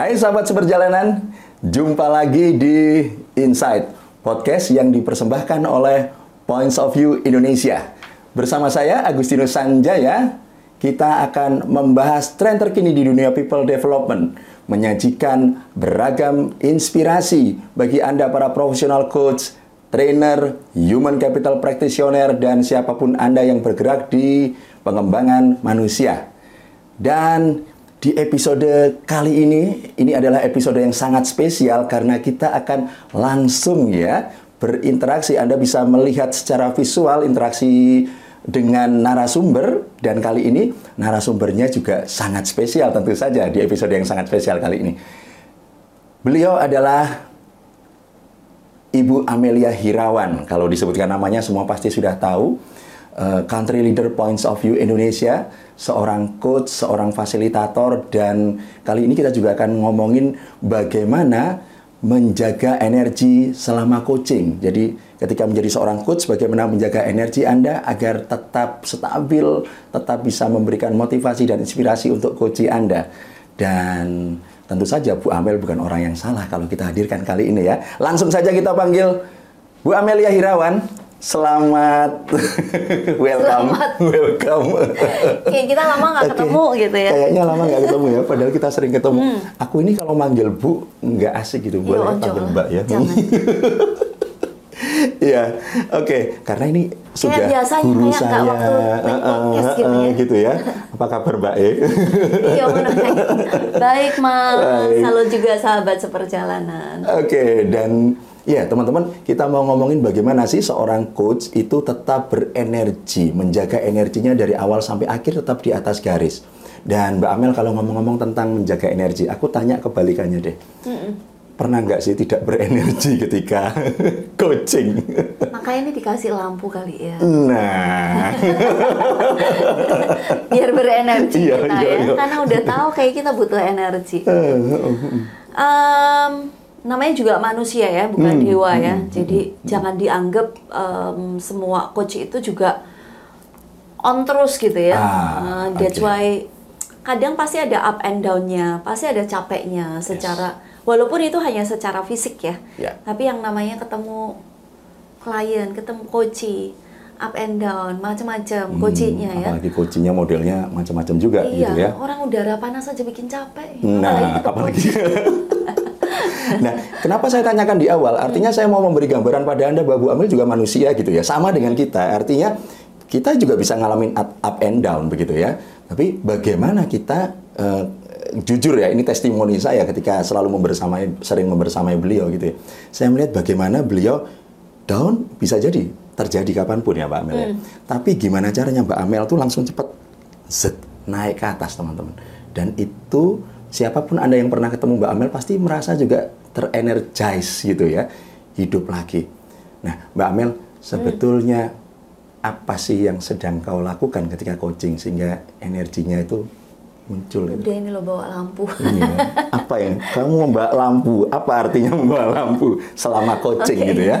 Hai sahabat seperjalanan, jumpa lagi di Insight, podcast yang dipersembahkan oleh Points of View Indonesia. Bersama saya Agustinus Sanjaya, kita akan membahas tren terkini di dunia people development, menyajikan beragam inspirasi bagi Anda para profesional coach, trainer, human capital practitioner, dan siapa pun Anda yang bergerak di pengembangan manusia. Dan di episode kali ini, ini adalah episode yang sangat spesial karena kita akan langsung ya berinteraksi. Anda bisa melihat secara visual interaksi dengan narasumber dan kali ini narasumbernya juga sangat spesial tentu saja di episode yang sangat spesial kali ini. Beliau adalah Ibu Amelia Hirawan. Kalau disebutkan namanya semua pasti sudah tahu. Uh, country Leader Points of View Indonesia, seorang coach, seorang fasilitator, dan kali ini kita juga akan ngomongin bagaimana menjaga energi selama coaching. Jadi ketika menjadi seorang coach, bagaimana menjaga energi Anda agar tetap stabil, tetap bisa memberikan motivasi dan inspirasi untuk coaching Anda. Dan tentu saja Bu Amel bukan orang yang salah kalau kita hadirkan kali ini ya. Langsung saja kita panggil Bu Amelia Hirawan. Selamat welcome, Selamat. welcome. Kayak kita lama nggak Oke. ketemu gitu ya. Kayaknya lama nggak ketemu ya, padahal kita sering ketemu. Hmm. Aku ini kalau manggil Bu nggak asik gitu, boleh Iya, panggil jangan. Mbak ya. Iya, oke. Karena ini sudah biasanya, guru kayak saya, waktu podcast eh, gitu eh, ya. gitu ya. Apa kabar Mbak E? Iya benar. Baik mas, Baik. halo juga sahabat seperjalanan. Oke, dan ya teman-teman, kita mau ngomongin bagaimana sih seorang coach itu tetap berenergi, menjaga energinya dari awal sampai akhir tetap di atas garis. Dan Mbak Amel kalau ngomong-ngomong tentang menjaga energi, aku tanya kebalikannya deh. Pernah nggak sih tidak berenergi ketika coaching? Makanya ini dikasih lampu kali ya, Nah, biar berenergi Iya, kita iya, ya. iya. Karena udah tahu kayak kita butuh energi. Em, namanya juga manusia ya, bukan Hmm, dewa ya. hmm, Jadi jangan dianggap em, semua coach itu juga on terus gitu ya. Ah, Eh, that's oke. why kadang pasti ada up and down-nya, pasti ada capeknya secara walaupun itu hanya secara fisik ya. Ya. Tapi yang namanya ketemu klien, ketemu coaching, up and down, macam-macam hmm, coachingnya ya. apalagi coachingnya modelnya macam-macam juga Iya, gitu ya. orang udara panas aja bikin capek. Nah, ketemu apalagi. nah, kenapa saya tanyakan di awal? Artinya saya mau memberi gambaran pada Anda bahwa Bu Amel juga manusia gitu ya, sama dengan kita. Artinya kita juga bisa ngalamin up, and down begitu ya. Tapi bagaimana kita eh, jujur ya, ini testimoni saya ketika selalu membersamai sering membersamai beliau gitu ya. Saya melihat bagaimana beliau down bisa jadi terjadi kapan pun ya Mbak Amel ya. Tapi gimana caranya Mbak Amel tuh langsung cepat zet, naik ke atas teman-teman. Dan itu siapa pun Anda yang pernah ketemu Mbak Amel pasti merasa juga terenergize gitu ya, hidup lagi. Nah, Mbak Amel, sebetulnya apa sih yang sedang kau lakukan ketika coaching sehingga energinya itu muncul itu? Udah ini lo bawa lampu. Iya. Apa yang kamu membawa lampu? Apa artinya membawa lampu selama coaching Oke. gitu ya?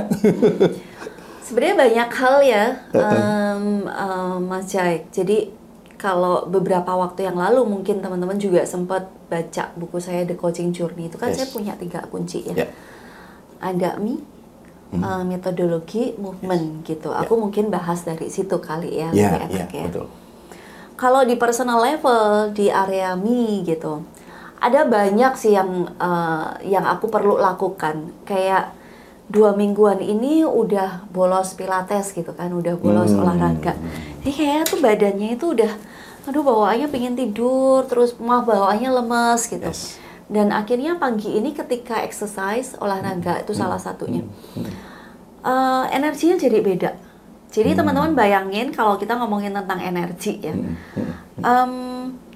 Sebenarnya banyak hal ya, em, em, Mas Jaik. Jadi kalau beberapa waktu yang lalu mungkin teman-teman juga sempat baca buku saya The Coaching Journey. Itu kan Yes. saya punya tiga kunci ya. Ya. Ada me, eh, metodologi, movement gitu. Aku mungkin bahas dari situ kali ya, Ya, lebih ya, enak ya. betul. Kalau di personal level di area me gitu, ada banyak sih yang eh, yang aku perlu lakukan. Kayak dua mingguan ini udah bolos pilates gitu kan, udah bolos Hmm. olahraga. Jadi kayaknya tuh badannya itu udah, aduh bawaannya pengen tidur, terus mah bawaannya lemes gitu. Yes. Dan akhirnya pagi ini ketika exercise olahraga itu salah satunya, Eh, energinya jadi beda. Jadi teman-teman bayangin kalau kita ngomongin tentang energi ya, Em,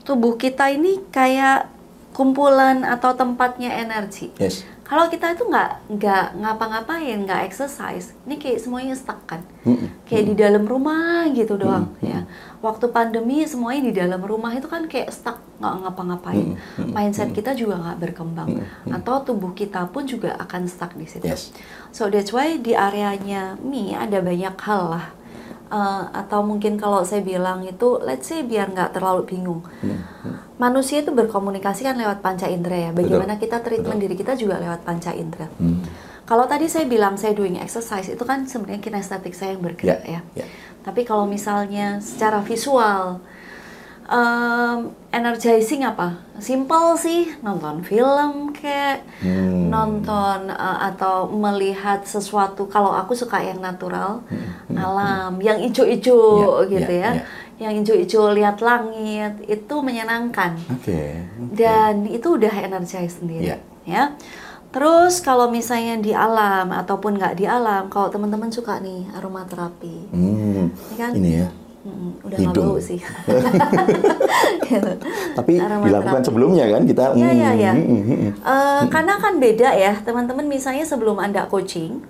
tubuh kita ini kayak kumpulan atau tempatnya energi. Yes. Kalau kita itu nggak nggak ngapa-ngapain, nggak exercise, ini kayak semuanya stuck kan, Mm-mm. kayak di dalam rumah gitu doang ya. Waktu pandemi semuanya di dalam rumah itu kan kayak stuck nggak ngapa-ngapain. Mindset kita juga nggak berkembang, atau tubuh kita pun juga akan stuck di situ. Yes. So that's why di areanya me ada banyak hal lah. Uh, atau mungkin kalau saya bilang itu, let's say biar nggak terlalu bingung. manusia itu berkomunikasi kan lewat panca indera ya. Bagaimana kita treatment diri kita juga lewat panca indera. Hmm. Kalau tadi saya bilang saya doing exercise itu kan sebenarnya kinestetik saya yang bergerak Ya, ya. ya. Tapi kalau misalnya secara visual, um, energizing apa? Simple sih, nonton film kayak Hmm. nonton uh, atau melihat sesuatu. Kalau aku suka yang natural, alam, yang ijo-ijo Ya, gitu ya, ya. ya. Yang ijo-ijo lihat langit itu menyenangkan Oke. dan itu udah energize sendiri Iya. ya terus kalau misalnya di alam ataupun nggak di alam kalau teman-teman suka nih aromaterapi Hmm. Ini kan? Ini ya. Mm, udah Hidung. bau sih Gitu. Tapi Aromaterapi. dilakukan sebelumnya kan kita. Iya, iya, iya. hmm, hmm, hmm. Eh, karena kan beda ya teman-teman misalnya sebelum anda coaching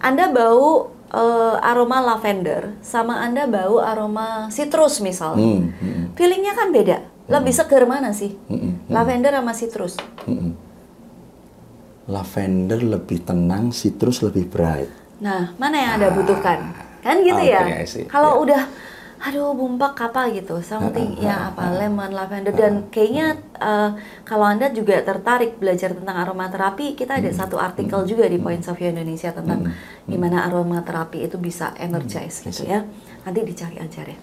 anda bau eh, aroma lavender sama anda bau aroma citrus misalnya Hmm, hmm, feelingnya kan beda lebih seger mana sih hmm, hmm. lavender sama citrus Mm-mm. Lavender lebih tenang, citrus lebih bright. Nah, mana yang Anda butuhkan? Kan gitu oke, ya. Kalau Ya. udah aduh bumpak apa gitu, something ya apa lemon, lavender. Dan kayaknya eh, kalau Anda juga tertarik belajar tentang aromaterapi, kita ada satu artikel juga di Points of View Indonesia tentang gimana aromaterapi itu bisa energize gitu ya. Nanti dicari aja deh.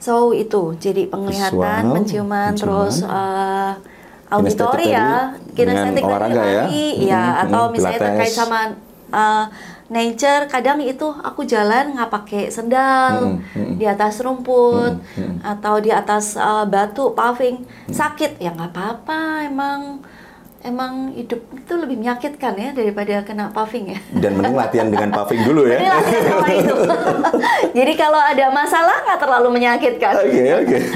So itu. Jadi penglihatan, Visual, penciuman, penciuman. terus eh, Kinestetik auditori ya, kinestetik olahraga ya. ya, Mm, atau misalnya pilates. terkait sama uh, nature kadang itu aku jalan nggak pakai sendal Mm, mm. di atas rumput Mm, mm. atau di atas uh, batu paving sakit ya nggak apa-apa emang emang hidup itu lebih menyakitkan ya daripada kena paving ya Dan mending latihan dengan paving dulu ya. Ini latihan sama itu. Jadi kalau ada masalah nggak terlalu menyakitkan. Oke, oke.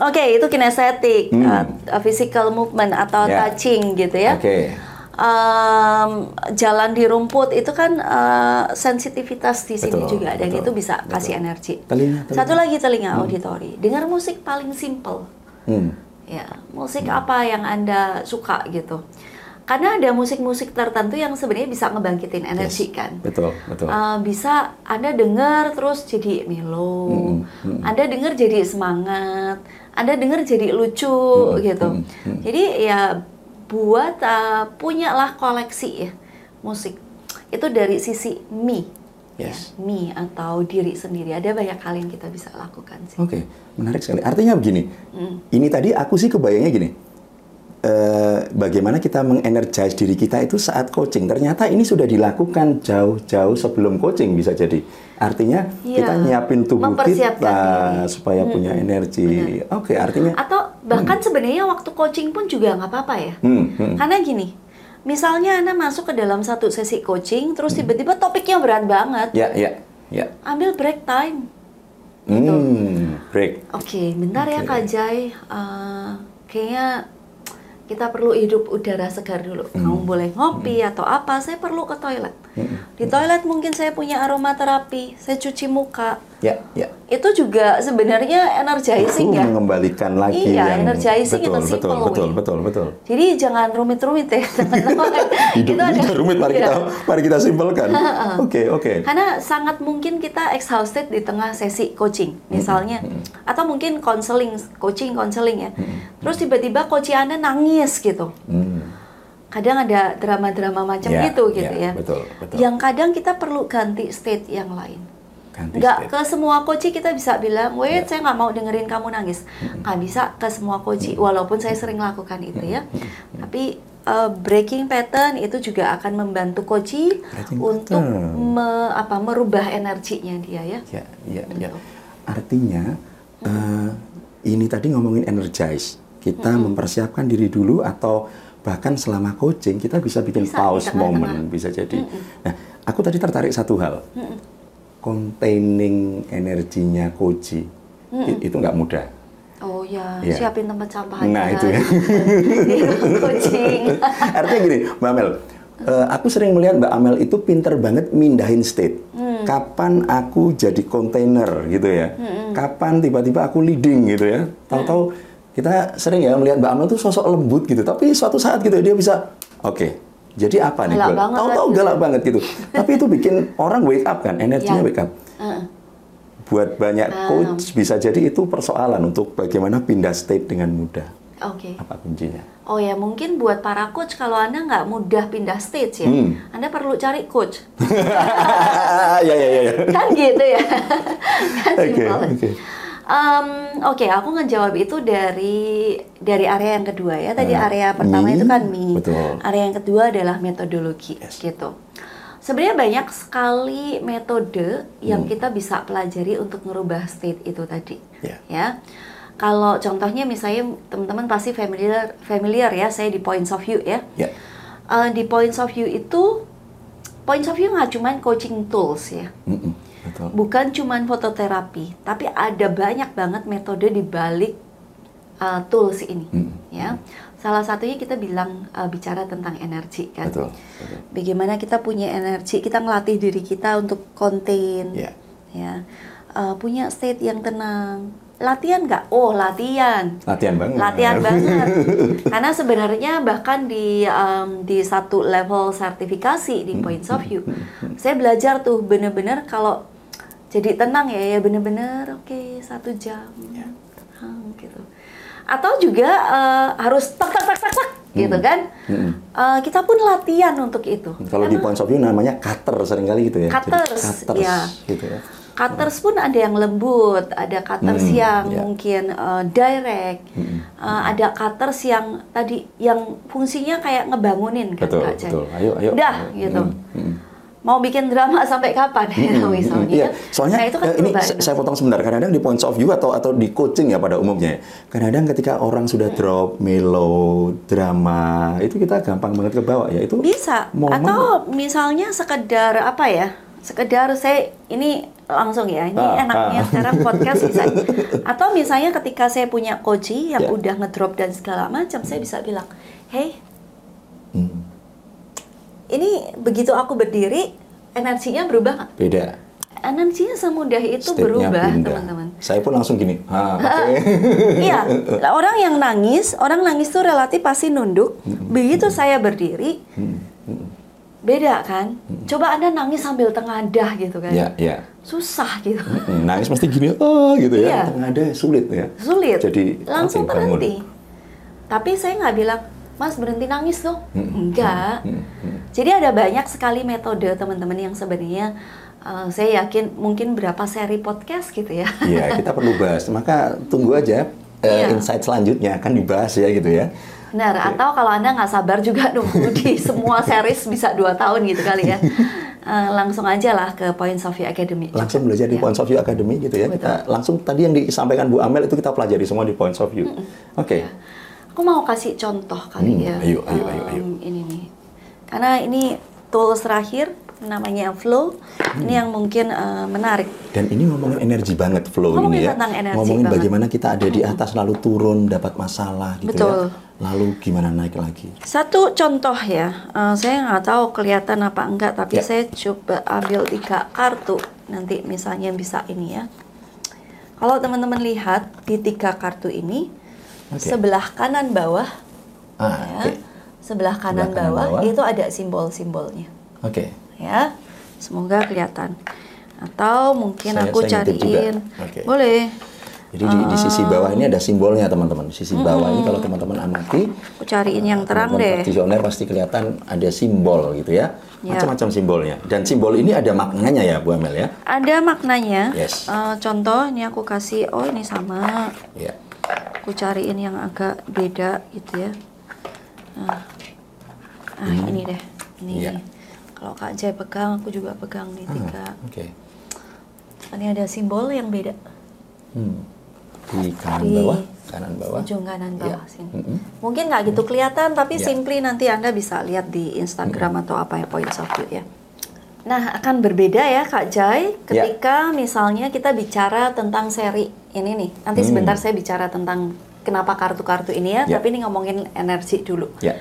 Oke, itu kinestetik, Hmm. uh, physical movement atau Ya. touching gitu ya. Oke. Em, jalan di rumput itu kan eh, sensitivitas di sini Betul, juga dan betul, itu bisa betul. kasih energi. Telinga, telinga. Satu lagi telinga auditori. Dengar musik paling simple. Hmm. Ya, musik apa yang Anda suka gitu. Karena ada musik-musik tertentu yang sebenarnya bisa ngebangkitin energi Yes. kan. Betul, betul. Uh, bisa Anda dengar terus jadi mellow, Mm, mm. Anda dengar jadi semangat, Anda dengar jadi lucu Mm, gitu. mm, mm. Jadi ya buat uh, punyalah koleksi ya musik. Itu dari sisi me, Yes. ya, me atau diri sendiri. Ada banyak hal yang kita bisa lakukan sih. Oke, menarik sekali. Artinya begini, Mm. ini tadi aku sih kebayangnya gini, bagaimana kita mengenergize diri kita itu saat coaching. Ternyata ini sudah dilakukan jauh-jauh sebelum coaching bisa jadi. Artinya Iya, kita nyiapin tubuh kita diri. supaya punya energi. Oke, artinya. Atau bahkan sebenarnya waktu coaching pun juga nggak apa-apa ya. Hmm, hmm. Karena gini, misalnya Anda masuk ke dalam satu sesi coaching, terus tiba-tiba topiknya berat banget, Ya, ya, ya. ambil break time. Hmm, break. Oke, bentar ya Oke. Kak Jai. Eh, kayaknya kita perlu hidup udara segar dulu. Hmm. Kamu boleh ngopi atau apa, saya perlu ke toilet. Di toilet mungkin saya punya aromaterapi, saya cuci muka. Ya, ya. Itu juga sebenarnya energizing Itu ya. mengembalikan lagi Iya, yang energizing betul, a betul, simple betul, way. betul, betul. Jadi jangan rumit-rumit ya teman-teman. Hidup Itu ada- rumit, mari kita mari kita simpelkan. Oke, oke. Karena sangat mungkin kita exhausted di tengah sesi coaching, misalnya, atau mungkin counseling, coaching, counseling ya. Terus tiba-tiba coach Anda nangis gitu. Hmm. Kadang ada drama-drama macam Ya, gitu gitu ya, ya. betul, betul. Yang kadang kita perlu ganti state yang lain. Ganti Nggak state. ke semua coach kita bisa bilang, wait saya nggak mau dengerin kamu nangis. Nggak bisa ke semua coach, walaupun saya sering lakukan itu ya. Tapi uh, breaking pattern itu juga akan membantu Breaking untuk pattern. me- apa merubah energinya dia ya. Ya, ya, ya. Betul. Artinya eh, ini tadi ngomongin energize. Kita mempersiapkan diri dulu atau bahkan selama coaching kita bisa bikin Bisa, di pause tengah-tengah. moment bisa jadi. Nah, aku tadi tertarik satu hal. Containing energinya koji i- itu nggak mudah. Oh ya, Iya. siapin tempat sampah Nah, aja. itu ya. Di ruang coaching. Artinya gini, Mbak Amel, eh, aku sering melihat Mbak Amel itu pinter banget mindahin state. Hmm. Kapan aku jadi kontainer gitu ya? Kapan tiba-tiba aku leading gitu ya? Tahu-tahu kita sering ya melihat Mbak Amel tuh sosok lembut gitu, tapi suatu saat gitu dia bisa, oke. jadi apa nih? Galak gue? banget Tahu-tahu galak banget gitu. tapi itu bikin orang wake up kan, energinya Ya. wake up. Buat banyak coach bisa jadi itu persoalan untuk bagaimana pindah state dengan mudah. Oke. Apa kuncinya? Oh ya, mungkin buat para coach kalau Anda nggak mudah pindah stage ya, Hmm. Anda perlu cari coach. ya ya ya. ya. kan gitu ya. kan Oke simpel. oke. Em, Oke, aku ngejawab itu dari dari area yang kedua ya. Tadi Ah, area pertama me, itu kan me. betul. Area yang kedua adalah metodologi Yes. gitu. Sebenarnya banyak sekali metode yang Hmm. kita bisa pelajari untuk merubah state itu tadi. Ya. Ya. Kalau contohnya misalnya teman-teman pasti familiar familiar ya, saya di points of view ya. Ya. Eh, di points of view itu points of view nggak cuma coaching tools ya Mm-mm, Betul. bukan cuman fototerapi, tapi ada banyak banget metode di balik uh, tools ini, Hmm. ya. Salah satunya kita bilang uh, bicara tentang energi kan. Betul. betul. Bagaimana kita punya energi, kita ngelatih diri kita untuk contain, Ya. ya, Uh, punya state yang tenang. Latihan nggak? Oh latihan. Latihan banget. Latihan banget. Karena sebenarnya bahkan di um, di satu level sertifikasi di Points of View, saya belajar tuh bener-bener kalau jadi tenang ya, ya bener-bener oke satu jam tenang gitu. Atau juga uh, harus tak tak tak tak tak gitu kan? Mm-mm. Uh, kita pun latihan untuk itu. Kalau di points of view namanya cutter sering kali gitu ya. Jadi Cutters, cutters ya. gitu ya. Cutters pun ada yang lembut, ada cutters Hmm, yang ya. mungkin uh, direct, Hmm. uh, ada cutters yang tadi yang fungsinya kayak ngebangunin kan Betul, Kak Jai. betul. Ayo, ayo. Udah Ayo. gitu. Hmm, hmm. Mau bikin drama sampai kapan ya Hmm, misalnya. Kan? soalnya nah, itu kan eh, ini perubahan. saya potong sebentar. Kadang-kadang di points of view atau atau di coaching ya pada umumnya. Kadang-kadang ketika orang sudah drop mellow, drama, itu kita gampang banget ke bawah ya. Itu bisa momen- atau misalnya sekedar apa ya? Sekedar saya ini langsung ya. Ini Ah, enaknya ah. sekarang podcast bisa. Atau misalnya ketika saya punya coach yang Ya. udah ngedrop dan segala macam, saya bisa bilang, "Hey, Hmm, ini begitu aku berdiri energinya berubah nggak? beda. Energinya semudah itu State-nya berubah teman-teman. Saya pun langsung gini. Ah, oke. iya, orang yang nangis, orang nangis tuh relatif pasti nunduk. Begitu saya berdiri, beda kan? Coba anda nangis sambil tengadah gitu kan? Ya, ya. Susah gitu. Nangis mesti gini, oh gitu ya. Iya. Tengah ada sulit ya. Sulit. Jadi langsung berhenti. Tapi saya nggak bilang, Mas berhenti nangis dong. Enggak. Hmm, hmm. Jadi ada banyak sekali metode teman-teman yang sebenarnya uh, saya yakin mungkin berapa seri podcast gitu ya. Iya, kita perlu bahas. Maka tunggu aja eh, Iya. insight selanjutnya akan dibahas ya gitu ya. Benar, atau kalau Anda nggak sabar juga nunggu di semua series bisa dua tahun gitu kali ya. Eh, langsung aja lah ke Points of View Academy. Langsung belajar di Ya. Points of View Academy gitu ya. Kita langsung tadi yang disampaikan Bu Amel itu kita pelajari semua di Points of View. Oke. Aku mau kasih contoh kali Hmm, ya. ayo, ayo, ayo, Ini nih. Karena ini tools terakhir namanya Flow. Hmm. Ini yang mungkin eh, menarik. Dan ini ngomongin energi banget flow Ngomongin ini ya. tentang energi ngomongin banget. bagaimana kita ada di atas lalu turun dapat masalah gitu Betul. ya. Lalu gimana naik lagi. Satu contoh ya, eh, saya nggak tahu kelihatan apa enggak, tapi Ya. saya coba ambil tiga kartu. Nanti misalnya bisa ini ya. Kalau teman-teman lihat di tiga kartu ini, Oke. sebelah kanan bawah, Ah, ya, oke. sebelah kanan, kanan bawah, bawah. itu ada simbol-simbolnya, Oke. ya. Semoga kelihatan. Atau mungkin Saya- aku saya cariin, Oke. boleh. Jadi di, di sisi bawah ini ada simbolnya teman-teman. Di sisi bawah ini kalau teman-teman amati Aku cariin yang terang teman-teman deh. Praktisioner pasti kelihatan ada simbol gitu ya. Ya. Macam-macam simbolnya. Dan simbol ini ada maknanya ya Bu Amel ya. Ada maknanya. Yes. Eh, contoh ini aku kasih, oh ini sama. Ya. Aku cariin yang agak beda gitu ya nah, ah ini deh ini Iya. kalau kak Jai pegang aku juga pegang nih Ah, tiga Oke. ini ada simbol yang beda Hmm. Di kanan Di bawah, kanan bawah. ujung kanan Iya. bawah sini Mm-mm. mungkin nggak gitu kelihatan tapi Iya. simply nanti anda bisa lihat di Instagram atau apa ya points of view ya Nah, akan berbeda ya Kak Jai Ya. ketika misalnya kita bicara tentang seri ini nih. Nanti Hmm. sebentar saya bicara tentang kenapa kartu-kartu ini ya, Ya. tapi ini ngomongin energi dulu. Ya.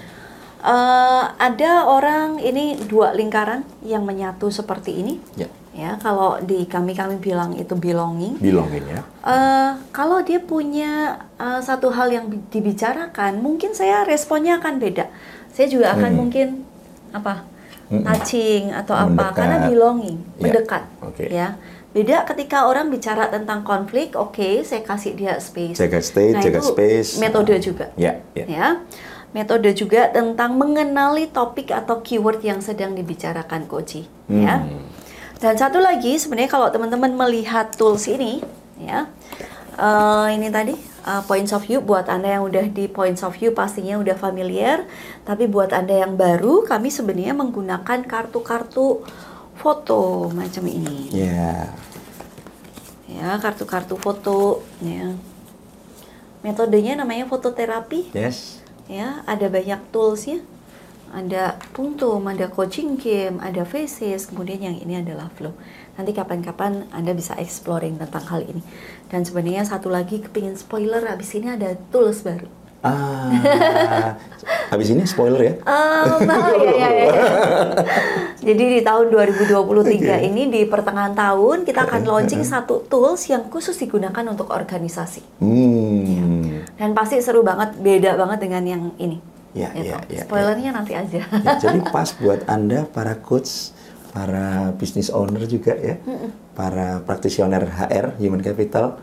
Eh, ada orang ini dua lingkaran yang menyatu seperti ini. Ya. Ya, kalau di kami kami bilang itu belonging. Bilongin ya. Eh, kalau dia punya eh, satu hal yang bi- dibicarakan, mungkin saya responnya akan beda. Saya juga akan Hmm. mungkin apa touching atau apa Mendekat. karena belonging, Ya, mendekat, oke. ya. Beda ketika orang bicara tentang konflik, oke, saya kasih dia space. Jaga state, Nah, jaga itu space. Metode juga. Ya, ya. Ya. Metode juga tentang mengenali topik atau keyword yang sedang dibicarakan Koji, ya. Hmm. Dan satu lagi sebenarnya kalau teman-teman melihat tools ini, ya, eh, ini tadi eh, points of view buat anda yang udah di points of view pastinya udah familiar. Tapi buat anda yang baru, kami sebenarnya menggunakan kartu-kartu foto macam ini, Ya. ya, kartu-kartu foto, ya. Metodenya namanya fototerapi Yes. ya ada banyak toolsnya ada puntum, ada coaching game, ada faces, kemudian yang ini adalah flow. Nanti kapan-kapan Anda bisa exploring tentang hal ini. Dan sebenarnya satu lagi kepingin spoiler, habis ini ada tools baru. Ah. habis ini spoiler ya. Um, oh, iya, iya, iya. Jadi di tahun 2023 Oke. ini di pertengahan tahun kita akan launching satu tools yang khusus digunakan untuk organisasi. Hmm. Dan pasti seru banget, beda banget dengan yang ini. Ya, Gitu. ya, ya, Spoilernya nanti aja. Ya, jadi pas buat Anda para coach, para business owner juga ya, para praktisioner HR, human capital,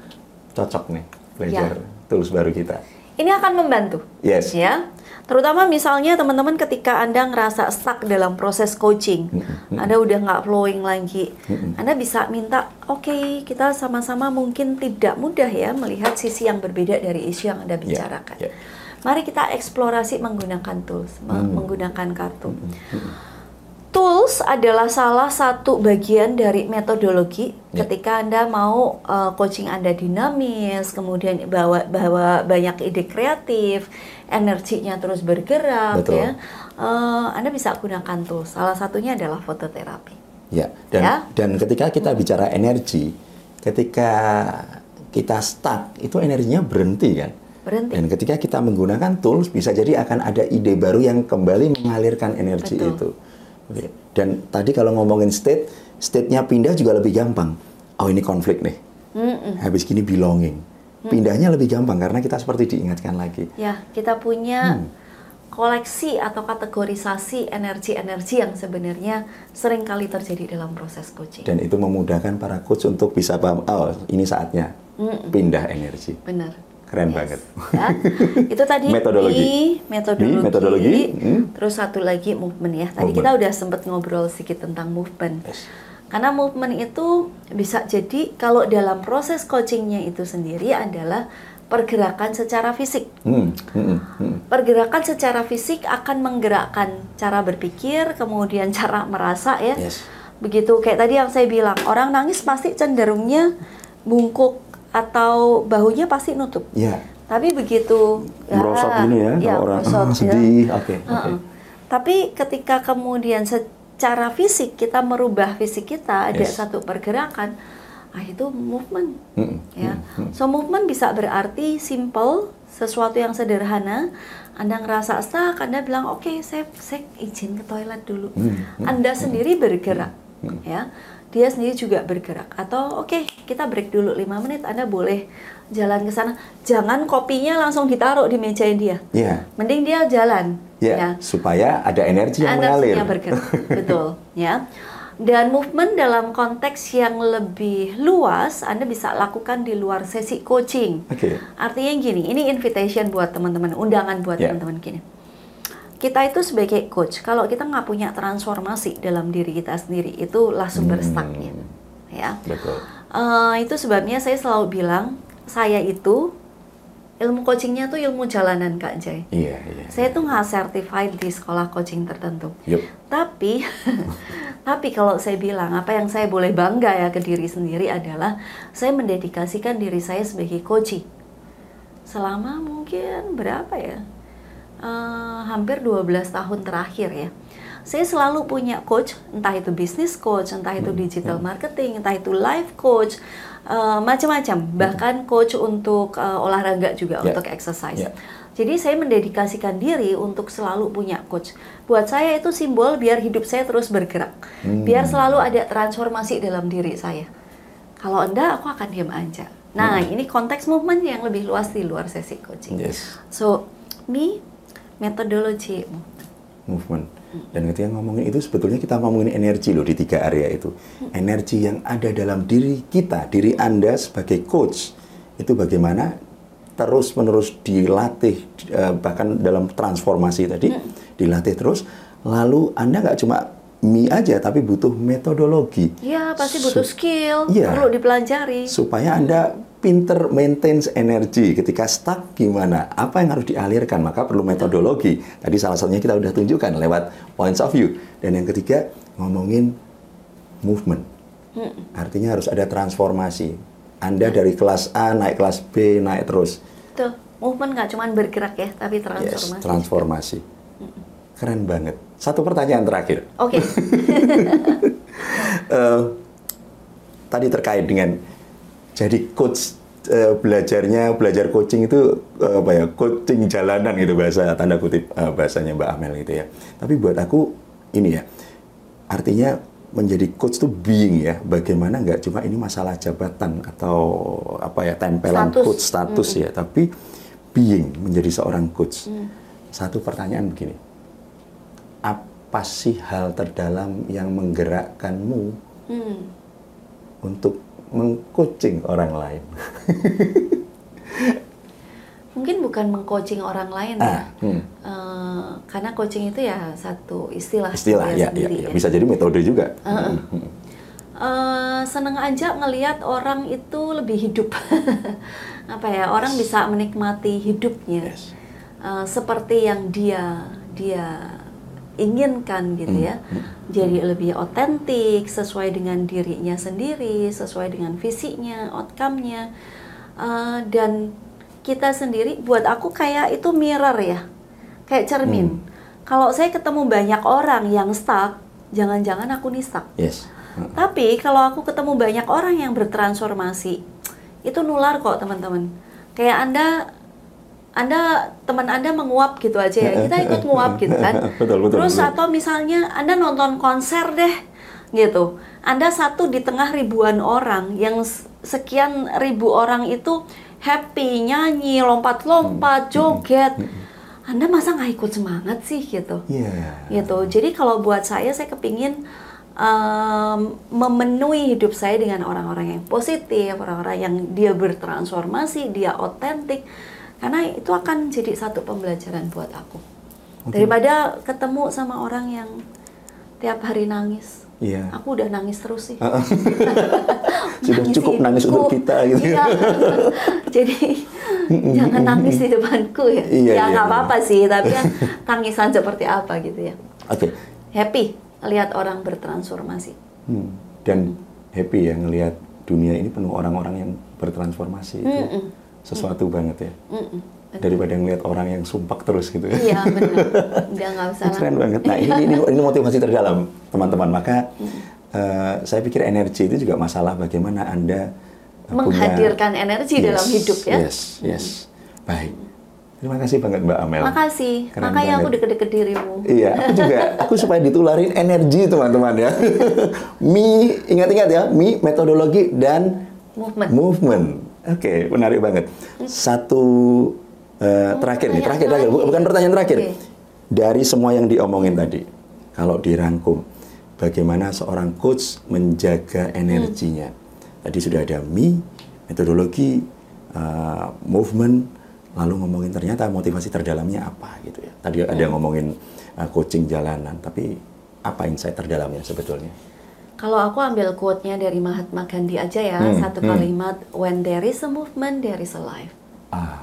cocok nih belajar tools baru kita. Ini akan membantu. Yes. Ya. Terutama misalnya teman-teman ketika Anda ngerasa stuck dalam proses coaching, Anda udah nggak flowing lagi, Anda bisa minta, oke kita sama-sama mungkin tidak mudah ya melihat sisi yang berbeda dari isu yang Anda bicarakan. ya. Mari kita eksplorasi menggunakan tools, me- Hmm. menggunakan kartu. Tools adalah salah satu bagian dari metodologi Ya. ketika Anda mau uh, coaching Anda dinamis, kemudian bawa bawa banyak ide kreatif, energinya terus bergerak Betul. ya. Uh, anda bisa gunakan tools. Salah satunya adalah fototerapi. Ya, dan Ya. dan ketika kita bicara energi, ketika kita stuck, itu energinya berhenti kan? Berhenti. Dan ketika kita menggunakan tools, bisa jadi akan ada ide baru yang kembali mengalirkan energi Betul. itu. Oke. Dan tadi kalau ngomongin state, state-nya pindah juga lebih gampang. Oh ini konflik nih. Habis gini belonging. Pindahnya lebih gampang karena kita seperti diingatkan lagi. Ya, kita punya Hmm. koleksi atau kategorisasi energi-energi yang sebenarnya sering kali terjadi dalam proses coaching. Dan itu memudahkan para coach untuk bisa paham, oh ini saatnya pindah energi. Benar. Keren Yes. banget. Ya. Itu tadi Metodologi. di metodologi. Di metodologi, hmm. Terus satu lagi movement ya. Tadi Movement. kita udah sempat ngobrol sedikit tentang movement. Yes. Karena movement itu bisa jadi kalau dalam proses coachingnya itu sendiri adalah pergerakan secara fisik. Hmm, hmm, hmm. Pergerakan secara fisik akan menggerakkan cara berpikir, kemudian cara merasa ya. Yes. Begitu kayak tadi yang saya bilang, orang nangis pasti cenderungnya bungkuk atau bahunya pasti nutup. Ya, Tapi begitu merosot gini ya, ya, kalau orang merosot, ah, ya. sedih. Oke, oke. Heeh. Tapi ketika kemudian secara fisik kita merubah fisik kita ada Yes. satu pergerakan, ah itu movement. Hmm, Ya. hmm, hmm. So movement bisa berarti simple, sesuatu yang sederhana. Anda ngerasa stuck, Anda bilang, oke, saya, saya izin ke toilet dulu. Hmm, hmm, Anda sendiri bergerak, hmm. ya. Dia sendiri juga bergerak. Atau, oke, kita break dulu 5 menit. Anda boleh jalan ke sana. Jangan kopinya langsung ditaruh di meja dia. Ya, Mending dia jalan. ya, supaya ada energi yang mengalir. Energinya bergerak, betul, ya. Dan movement dalam konteks yang lebih luas, Anda bisa lakukan di luar sesi coaching. Oke. Artinya gini, ini invitation buat teman-teman, undangan buat Ya. teman-teman gini. Kita itu sebagai coach, kalau kita nggak punya transformasi dalam diri kita sendiri, itulah sumber Hmm. stucknya, ya. Betul. Eh, itu sebabnya saya selalu bilang, saya itu ilmu coachingnya tuh ilmu jalanan Kak Jai. Iya, iya. Saya tuh nggak certified di sekolah coaching tertentu. Yup. Tapi, tapi kalau saya bilang apa yang saya boleh bangga ya ke diri sendiri adalah saya mendedikasikan diri saya sebagai coaching selama mungkin berapa ya? Eh, hampir 12 tahun terakhir ya. Saya selalu punya coach, entah itu business coach, entah itu digital marketing, entah itu life coach, eh, macam-macam. Bahkan coach untuk eh, olahraga juga, Ya. untuk exercise. Ya. Jadi saya mendedikasikan diri untuk selalu punya coach. Buat saya itu simbol biar hidup saya terus bergerak. Hmm. Biar selalu ada transformasi dalam diri saya. Kalau enggak, aku akan diam aja. Nah, ini konteks movement yang lebih luas di luar sesi coaching. Yes. So, me, metodologi. movement. Dan ketika ngomongin itu sebetulnya kita ngomongin energi loh di tiga area itu. Energi yang ada dalam diri kita, diri Anda sebagai coach itu bagaimana terus menerus dilatih eh, bahkan dalam transformasi tadi dilatih terus. Lalu Anda nggak cuma me aja tapi butuh metodologi Iya, pasti butuh skill, Iya. perlu dipelajari. supaya Anda pinter maintain energi ketika stuck gimana? Apa yang harus dialirkan? Maka perlu metodologi. Tadi salah satunya kita udah tunjukkan lewat points of view. Dan yang ketiga ngomongin movement. Artinya harus ada transformasi. Anda dari kelas A naik kelas B naik terus. Tuh, movement nggak cuma bergerak ya, tapi yes transformasi. transformasi. Keren banget. Satu pertanyaan terakhir. Oke, Eh, tadi terkait dengan jadi coach eh, belajarnya belajar coaching itu eh, apa ya coaching jalanan gitu bahasa tanda kutip eh, bahasanya Mbak Amel gitu ya. Tapi buat aku ini ya artinya menjadi coach tuh being ya. Bagaimana nggak cuma ini masalah jabatan atau apa ya tempelan Status. coach status ya tapi being menjadi seorang coach. Satu pertanyaan begini. Apa sih hal terdalam yang menggerakkanmu hmm. untuk mengcoaching orang lain? mungkin bukan mengcoaching orang lain ya, Ah, hmm. Eh, karena coaching itu ya satu istilah, Istilah ya, ya, sendiri ya, bisa jadi metode juga. Eh, seneng aja ngelihat orang itu lebih hidup. Apa ya? Orang bisa menikmati hidupnya Yes. Eh, seperti yang dia dia inginkan gitu ya. Jadi lebih otentik, sesuai dengan dirinya sendiri, sesuai dengan visinya, outcome-nya. Eh, dan kita sendiri, buat aku kayak itu mirror ya, kayak cermin. Kalau saya ketemu banyak orang yang stuck, jangan-jangan aku nih stuck. Yes. Tapi kalau aku ketemu banyak orang yang bertransformasi, itu nular kok teman-teman. Kayak Anda anda teman Anda menguap gitu aja ya. Kita ikut nguap gitu kan. Betul, betul, Terus betul. atau misalnya Anda nonton konser deh gitu. Anda satu di tengah ribuan orang yang sekian ribu orang itu happy, nyanyi, Hmm. lompat-lompat, joget. Anda masa nggak ikut semangat sih gitu? Iya. gitu. Jadi kalau buat saya, saya kepingin em, memenuhi hidup saya dengan orang-orang yang positif, orang-orang yang dia bertransformasi, dia otentik, karena itu akan jadi satu pembelajaran buat aku. Daripada ketemu sama orang yang tiap hari nangis. Iya. Aku udah nangis terus sih. Sudah cukup nangis untuk kita gitu. Iya. Jadi jangan nangis di depanku ya. Iya, ya iya, nggak iya. apa-apa sih, tapi kan tangisan seperti apa gitu ya. Oke. Happy lihat orang bertransformasi. Hmm. Dan happy ya ngelihat dunia ini penuh orang-orang yang bertransformasi itu Sesuatu banget ya. Mm-mm. Daripada ngelihat orang yang sumpak terus gitu ya. Iya benar. Udah nggak usah. Keren banget. Nah ini, ini ini motivasi terdalam teman-teman. Maka eh, saya pikir energi itu juga masalah bagaimana anda eh, punya- Menghadirkan energi dalam hidup ya. Yes, yes. Baik. Terima kasih banget Mbak Amel. Makasih. Keren Makanya aku banget. deket-deket dirimu. Iya, aku juga. Aku supaya ditularin energi teman-teman ya. Mi, ingat-ingat ya, mi metodologi dan Movement. movement. Oke, menarik banget. Satu eh, terakhir nih, terakhir, terakhir. bukan pertanyaan terakhir. Oke. Dari semua yang diomongin tadi, kalau dirangkum, bagaimana seorang coach menjaga energinya? Tadi sudah ada mi, metodologi, eh, movement, lalu ngomongin ternyata motivasi terdalamnya apa gitu ya. Tadi ada yang ngomongin eh, coaching jalanan, tapi apa insight terdalamnya sebetulnya? Kalau aku ambil quote-nya dari Mahatma Gandhi aja ya, Hmm, satu hmm. kalimat, when there is a movement, there is a life. Ah,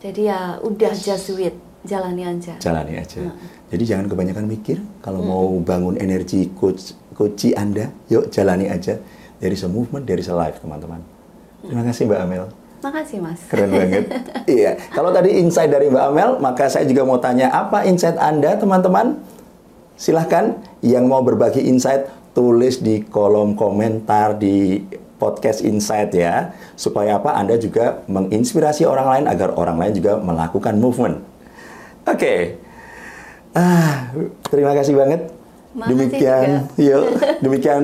Jadi ya udah just do it, jalani aja. jalani aja. Jadi jangan kebanyakan mikir. Kalau mau bangun energi coach coachi Anda, yuk jalani aja. There is a movement, there is a life, teman-teman. Terima kasih Mbak Amel. Makasih mas. Keren banget. iya. Kalau tadi insight dari Mbak Amel, maka saya juga mau tanya apa insight Anda, teman-teman? Silahkan yang mau berbagi insight tulis di kolom komentar di podcast Insight ya, supaya apa Anda juga menginspirasi orang lain agar orang lain juga melakukan movement. Oke, ah terima kasih banget. Makasih demikian, juga. yuk, demikian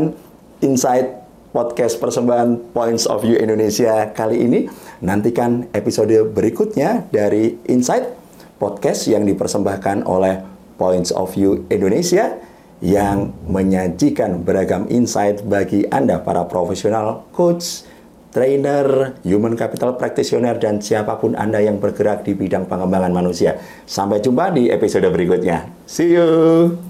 Insight podcast persembahan Points of View Indonesia kali ini. Nantikan episode berikutnya dari Insight podcast yang dipersembahkan oleh Points of View Indonesia yang menyajikan beragam insight bagi Anda para profesional coach, trainer, human capital practitioner dan siapa pun Anda yang bergerak di bidang pengembangan manusia. Sampai jumpa di episode berikutnya. See you.